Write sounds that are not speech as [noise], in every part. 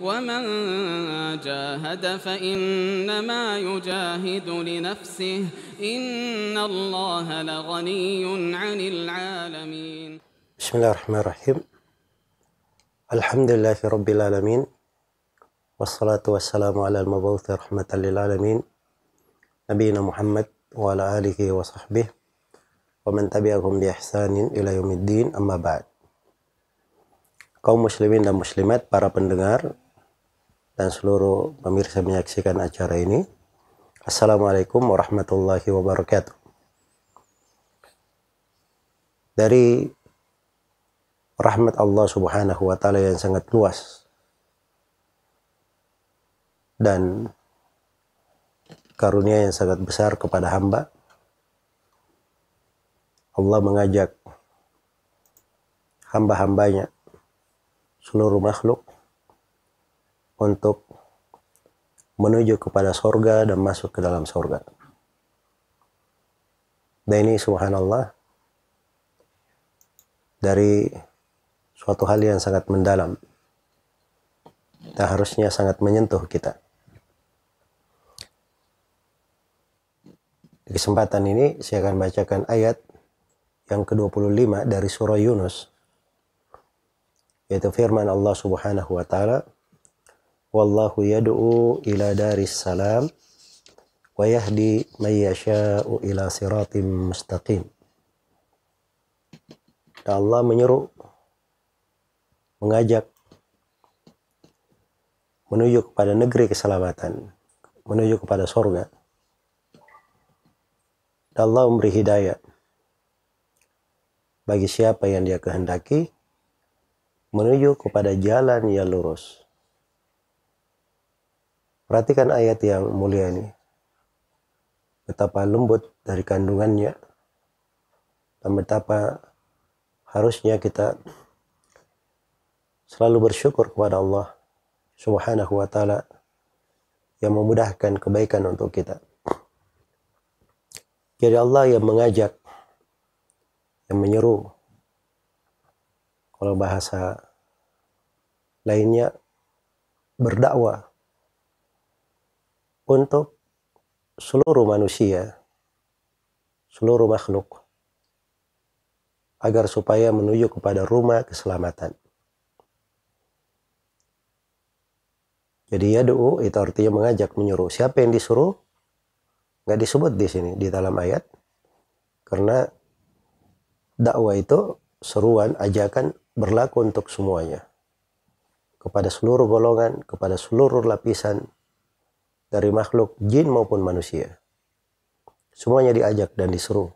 ومن جاهد فإنما يجاهد لنفسه إن الله لغني عن العالمين. بسم الله الرحمن الرحيم. الحمد لله رب العالمين والصلاة والسلام على المبعوث رحمة للعالمين. نبينا محمد وعلى آله وصحبه ومن تبعهم بإحسان إلى يوم الدين أما بعد. kaum muslimin dan muslimat, para pendengar, dan seluruh pemirsa menyaksikan acara ini. Assalamualaikum warahmatullahi wabarakatuh. Dari rahmat Allah subhanahu wa ta'ala yang sangat luas dan karunia yang sangat besar kepada hamba, Allah mengajak hamba-hambanya seluruh makhluk untuk menuju kepada sorga dan masuk ke dalam sorga. Dan ini subhanallah dari suatu hal yang sangat mendalam dan harusnya sangat menyentuh kita. Di kesempatan ini saya akan bacakan ayat yang ke-25 dari surah Yunus yaitu firman Allah Subhanahu wa taala wallahu yad'u ila daris salam wa yahdi may yasha'u ila siratim Allah menyeru mengajak menuju kepada negeri keselamatan menuju kepada surga dan Allah memberi hidayah bagi siapa yang dia kehendaki menuju kepada jalan yang lurus. Perhatikan ayat yang mulia ini. Betapa lembut dari kandungannya. Dan betapa harusnya kita selalu bersyukur kepada Allah subhanahu wa ta'ala yang memudahkan kebaikan untuk kita. Jadi Allah yang mengajak, yang menyeru. Kalau bahasa lainnya berdakwah untuk seluruh manusia, seluruh makhluk, agar supaya menuju kepada rumah keselamatan. Jadi ya doa itu artinya mengajak, menyuruh. Siapa yang disuruh? Nggak disebut di sini, di dalam ayat. Karena dakwah itu seruan, ajakan berlaku untuk semuanya kepada seluruh golongan, kepada seluruh lapisan dari makhluk jin maupun manusia. Semuanya diajak dan disuruh.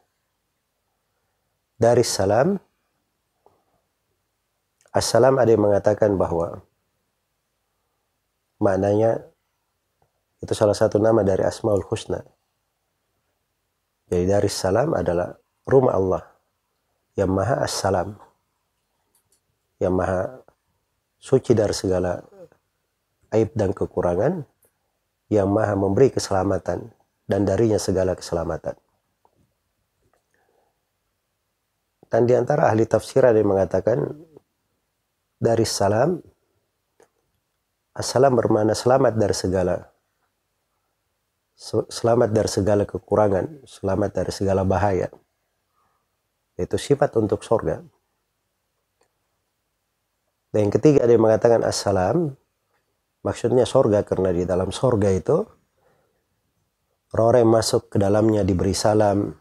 Dari salam, Assalam ada yang mengatakan bahwa maknanya itu salah satu nama dari Asmaul Husna. Jadi dari salam adalah rumah Allah yang maha assalam. Yang maha suci dari segala aib dan kekurangan, yang maha memberi keselamatan, dan darinya segala keselamatan. Dan di antara ahli tafsir ada yang mengatakan, dari salam, assalam bermakna selamat dari segala selamat dari segala kekurangan, selamat dari segala bahaya. Itu sifat untuk sorga. Dan yang ketiga ada yang mengatakan assalam, maksudnya sorga karena di dalam sorga itu yang masuk ke dalamnya diberi salam,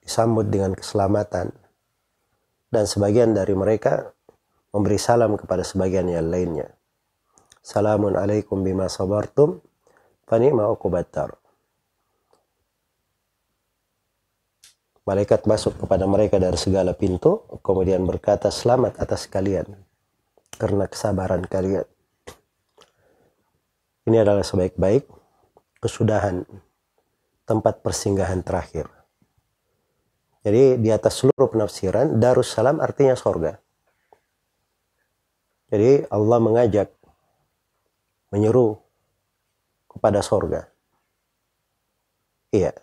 disambut dengan keselamatan. Dan sebagian dari mereka memberi salam kepada sebagian yang lainnya. Salamun alaikum bima sabartum, fani ma'ukubatar. Malaikat masuk kepada mereka dari segala pintu, kemudian berkata, selamat atas kalian karena kesabaran kalian. Ini adalah sebaik-baik kesudahan tempat persinggahan terakhir. Jadi di atas seluruh penafsiran, Darussalam artinya sorga. Jadi Allah mengajak, menyeru kepada sorga. Iya.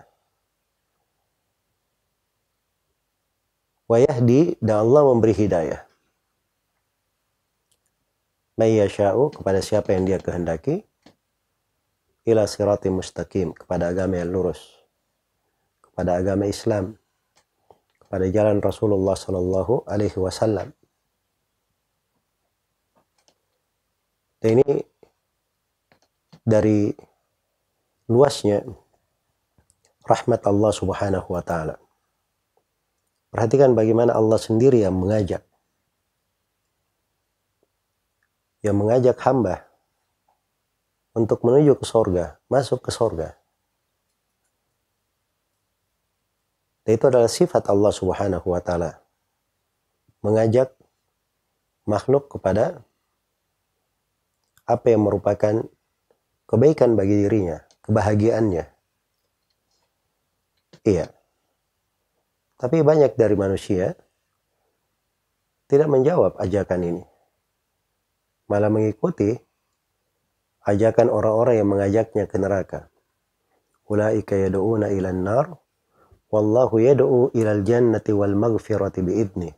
Wayahdi dan Allah memberi hidayah. mayyasha'u kepada siapa yang dia kehendaki ila sirati mustaqim kepada agama yang lurus kepada agama Islam kepada jalan Rasulullah sallallahu alaihi wasallam dan ini dari luasnya rahmat Allah Subhanahu wa taala. Perhatikan bagaimana Allah sendiri yang mengajak yang mengajak hamba untuk menuju ke sorga, masuk ke sorga. Dan itu adalah sifat Allah subhanahu wa ta'ala. Mengajak makhluk kepada apa yang merupakan kebaikan bagi dirinya, kebahagiaannya. Iya. Tapi banyak dari manusia tidak menjawab ajakan ini. Malah mengikuti ajakan orang-orang yang mengajaknya ke neraka. Ulaika yad'una ila nar wallahu yad'u ila jannati wal maghfirati biidni.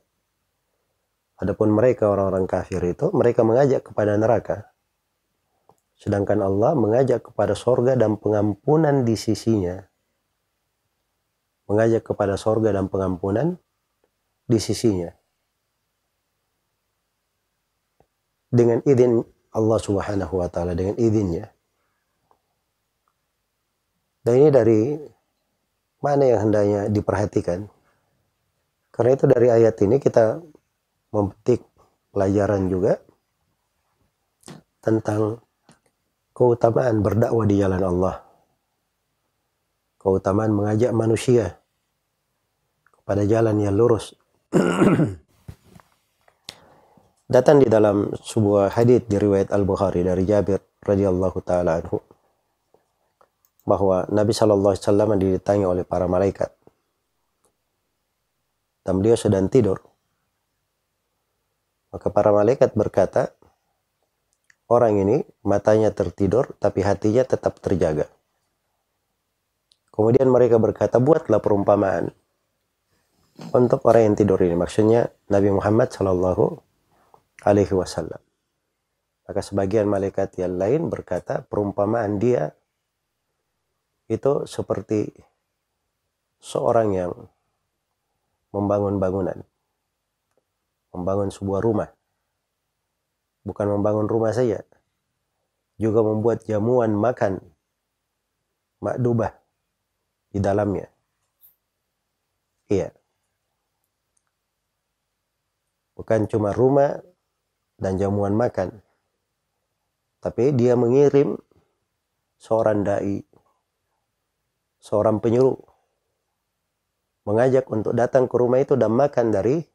Adapun mereka orang-orang kafir itu mereka mengajak kepada neraka. Sedangkan Allah mengajak kepada sorga dan pengampunan di sisinya. Mengajak kepada sorga dan pengampunan di sisinya. Dengan izin Allah Subhanahu wa taala dengan izinnya. Dan ini dari mana yang hendaknya diperhatikan? Karena itu dari ayat ini kita memetik pelajaran juga tentang keutamaan berdakwah di jalan Allah. Keutamaan mengajak manusia kepada jalan yang lurus. [clears throat] Datang di dalam sebuah hadis di riwayat Al-Bukhari dari Jabir radhiyallahu taala anhu bahwa Nabi Shallallahu alaihi wasallam didatangi oleh para malaikat. Dan beliau sedang tidur. Maka para malaikat berkata, orang ini matanya tertidur tapi hatinya tetap terjaga. Kemudian mereka berkata, buatlah perumpamaan untuk orang yang tidur ini. Maksudnya Nabi Muhammad Shallallahu alaihi wasallam. Maka sebagian malaikat yang lain berkata perumpamaan dia itu seperti seorang yang membangun bangunan. Membangun sebuah rumah. Bukan membangun rumah saja. Juga membuat jamuan makan makdubah di dalamnya. Iya. Bukan cuma rumah dan jamuan makan. Tapi dia mengirim seorang dai, seorang penyuruh, mengajak untuk datang ke rumah itu dan makan dari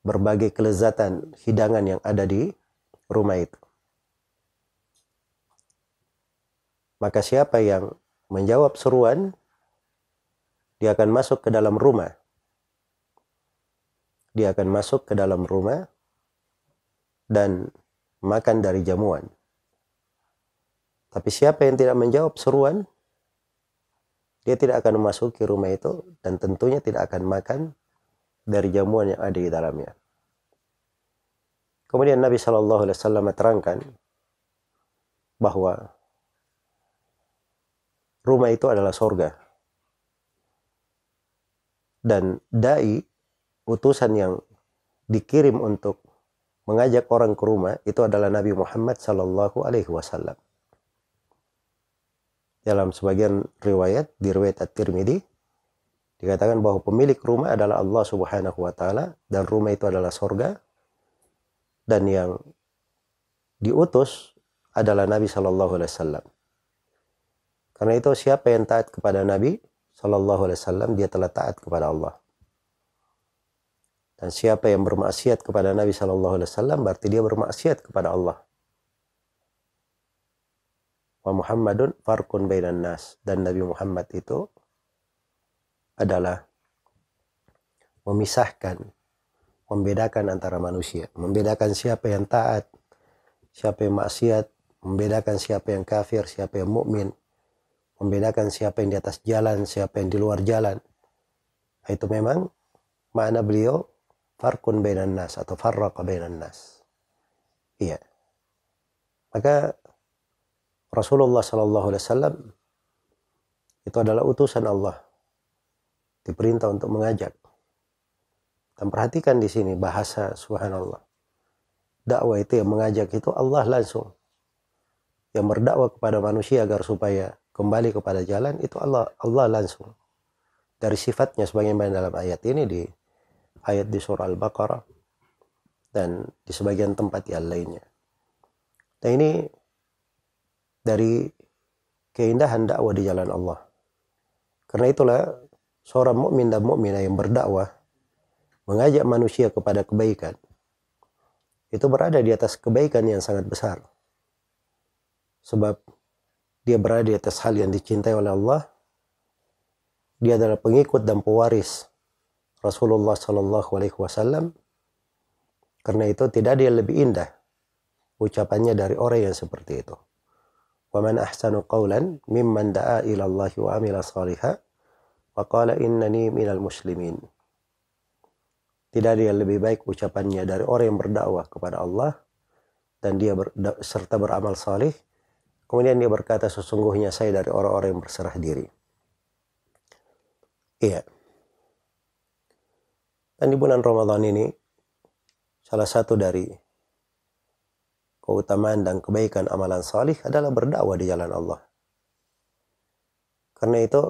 berbagai kelezatan hidangan yang ada di rumah itu. Maka siapa yang menjawab seruan, dia akan masuk ke dalam rumah. Dia akan masuk ke dalam rumah dan makan dari jamuan. Tapi siapa yang tidak menjawab seruan, dia tidak akan memasuki rumah itu dan tentunya tidak akan makan dari jamuan yang ada di dalamnya. Kemudian Nabi Shallallahu Alaihi Wasallam terangkan bahwa rumah itu adalah sorga dan dai utusan yang dikirim untuk mengajak orang ke rumah itu adalah Nabi Muhammad Sallallahu Alaihi Wasallam. Dalam sebagian riwayat di riwayat At-Tirmidzi dikatakan bahwa pemilik rumah adalah Allah Subhanahu Wa Taala dan rumah itu adalah sorga dan yang diutus adalah Nabi Sallallahu Alaihi Wasallam. Karena itu siapa yang taat kepada Nabi Sallallahu Alaihi Wasallam dia telah taat kepada Allah. Dan siapa yang bermaksiat kepada Nabi Shallallahu Alaihi Wasallam berarti dia bermaksiat kepada Allah. Wa Muhammadun farkun bainan nas dan Nabi Muhammad itu adalah memisahkan, membedakan antara manusia, membedakan siapa yang taat, siapa yang maksiat, membedakan siapa yang kafir, siapa yang mukmin, membedakan siapa yang di atas jalan, siapa yang di luar jalan. Itu memang makna beliau farkun bainan nas atau farraqa bainan nas. Iya. Maka Rasulullah Sallallahu Alaihi Wasallam itu adalah utusan Allah diperintah untuk mengajak. Dan perhatikan di sini bahasa subhanallah. Dakwah itu yang mengajak itu Allah langsung. Yang berdakwah kepada manusia agar supaya kembali kepada jalan itu Allah Allah langsung. Dari sifatnya sebagaimana dalam ayat ini di ayat di surah Al-Baqarah dan di sebagian tempat yang lainnya. Dan ini dari keindahan dakwah di jalan Allah. Karena itulah seorang mukmin dan mukminah yang berdakwah mengajak manusia kepada kebaikan itu berada di atas kebaikan yang sangat besar. Sebab dia berada di atas hal yang dicintai oleh Allah. Dia adalah pengikut dan pewaris Rasulullah Shallallahu Alaihi Wasallam. Karena itu tidak yang lebih indah ucapannya dari orang yang seperti itu. Qawlan mimman da'a ila Allah wa amila salihah wa qala innani minal muslimin. Tidak ada yang lebih baik ucapannya dari orang yang berdakwah kepada Allah dan dia ber, serta beramal salih. Kemudian dia berkata sesungguhnya saya dari orang-orang yang berserah diri. Iya. Dan di bulan Ramadan ini salah satu dari keutamaan dan kebaikan amalan salih adalah berdakwah di jalan Allah. Karena itu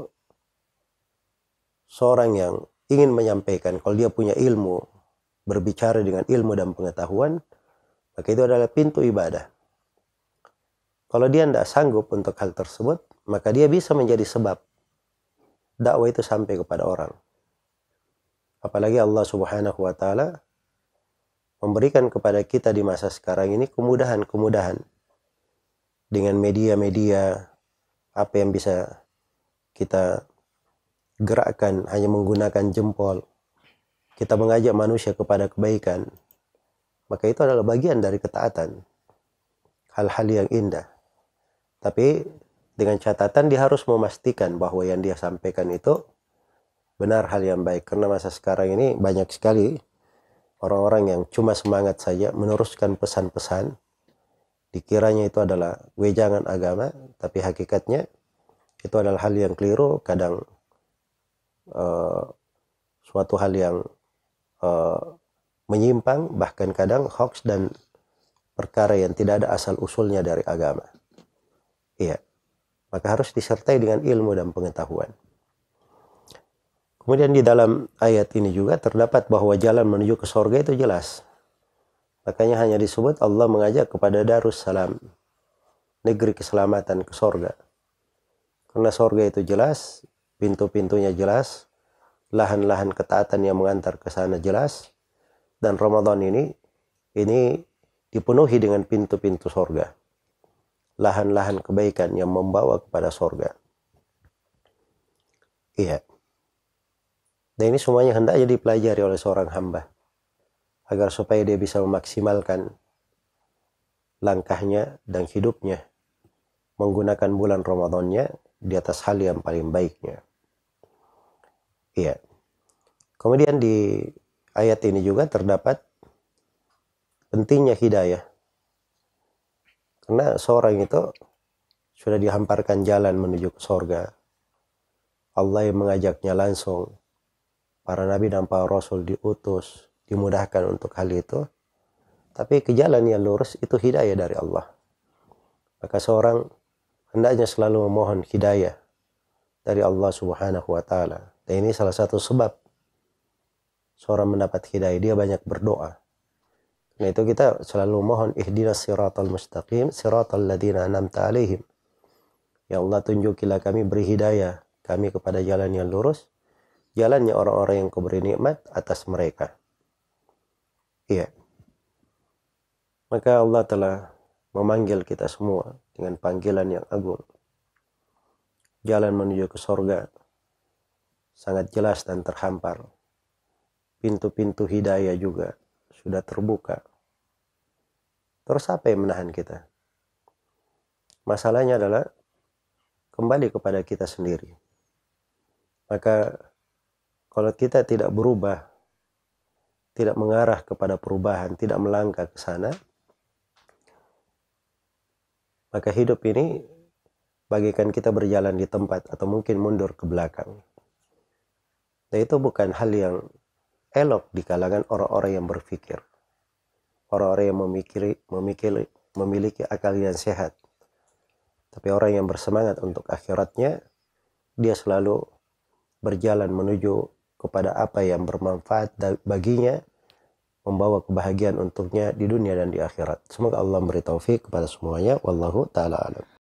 seorang yang ingin menyampaikan kalau dia punya ilmu berbicara dengan ilmu dan pengetahuan maka itu adalah pintu ibadah. Kalau dia tidak sanggup untuk hal tersebut, maka dia bisa menjadi sebab dakwah itu sampai kepada orang. Apalagi Allah Subhanahu wa taala memberikan kepada kita di masa sekarang ini kemudahan-kemudahan dengan media-media apa yang bisa kita gerakkan hanya menggunakan jempol. Kita mengajak manusia kepada kebaikan. Maka itu adalah bagian dari ketaatan. Hal-hal yang indah. Tapi dengan catatan dia harus memastikan bahwa yang dia sampaikan itu benar hal yang baik. Karena masa sekarang ini banyak sekali orang-orang yang cuma semangat saja meneruskan pesan-pesan. Dikiranya itu adalah wejangan agama tapi hakikatnya itu adalah hal yang keliru. Kadang uh, suatu hal yang uh, menyimpang bahkan kadang hoax dan perkara yang tidak ada asal usulnya dari agama. Iya. Maka harus disertai dengan ilmu dan pengetahuan Kemudian di dalam ayat ini juga terdapat bahwa jalan menuju ke sorga itu jelas. Makanya hanya disebut Allah mengajak kepada Darussalam, negeri keselamatan ke sorga. Karena sorga itu jelas, pintu-pintunya jelas, lahan-lahan ketaatan yang mengantar ke sana jelas, dan Ramadan ini ini dipenuhi dengan pintu-pintu sorga. Lahan-lahan kebaikan yang membawa kepada sorga. Iya. Dan ini semuanya hendaknya dipelajari oleh seorang hamba. Agar supaya dia bisa memaksimalkan langkahnya dan hidupnya. Menggunakan bulan Ramadannya di atas hal yang paling baiknya. Iya. Kemudian di ayat ini juga terdapat pentingnya hidayah. Karena seorang itu sudah dihamparkan jalan menuju ke sorga. Allah yang mengajaknya langsung para nabi dan para rasul diutus, dimudahkan untuk hal itu. Tapi ke jalan yang lurus itu hidayah dari Allah. Maka seorang hendaknya selalu memohon hidayah dari Allah Subhanahu wa taala. Dan ini salah satu sebab seorang mendapat hidayah, dia banyak berdoa. Nah itu kita selalu mohon ihdinas siratal mustaqim, siratal ladina anamta alaihim. Ya Allah tunjukilah kami beri hidayah kami kepada jalan yang lurus jalannya orang-orang yang kau beri nikmat atas mereka. Iya. Maka Allah telah memanggil kita semua dengan panggilan yang agung. Jalan menuju ke sorga sangat jelas dan terhampar. Pintu-pintu hidayah juga sudah terbuka. Terus apa yang menahan kita? Masalahnya adalah kembali kepada kita sendiri. Maka kalau kita tidak berubah, tidak mengarah kepada perubahan, tidak melangkah ke sana, Maka hidup ini bagikan kita berjalan di tempat atau mungkin mundur ke belakang. Dan itu bukan hal yang elok di kalangan orang-orang yang berpikir. Orang-orang yang memikiri, memikiri, memiliki akal yang sehat. Tapi orang yang bersemangat untuk akhiratnya, dia selalu berjalan menuju kepada apa yang bermanfaat baginya, membawa kebahagiaan untuknya di dunia dan di akhirat. Semoga Allah memberi taufik kepada semuanya. Wallahu ta'ala alam.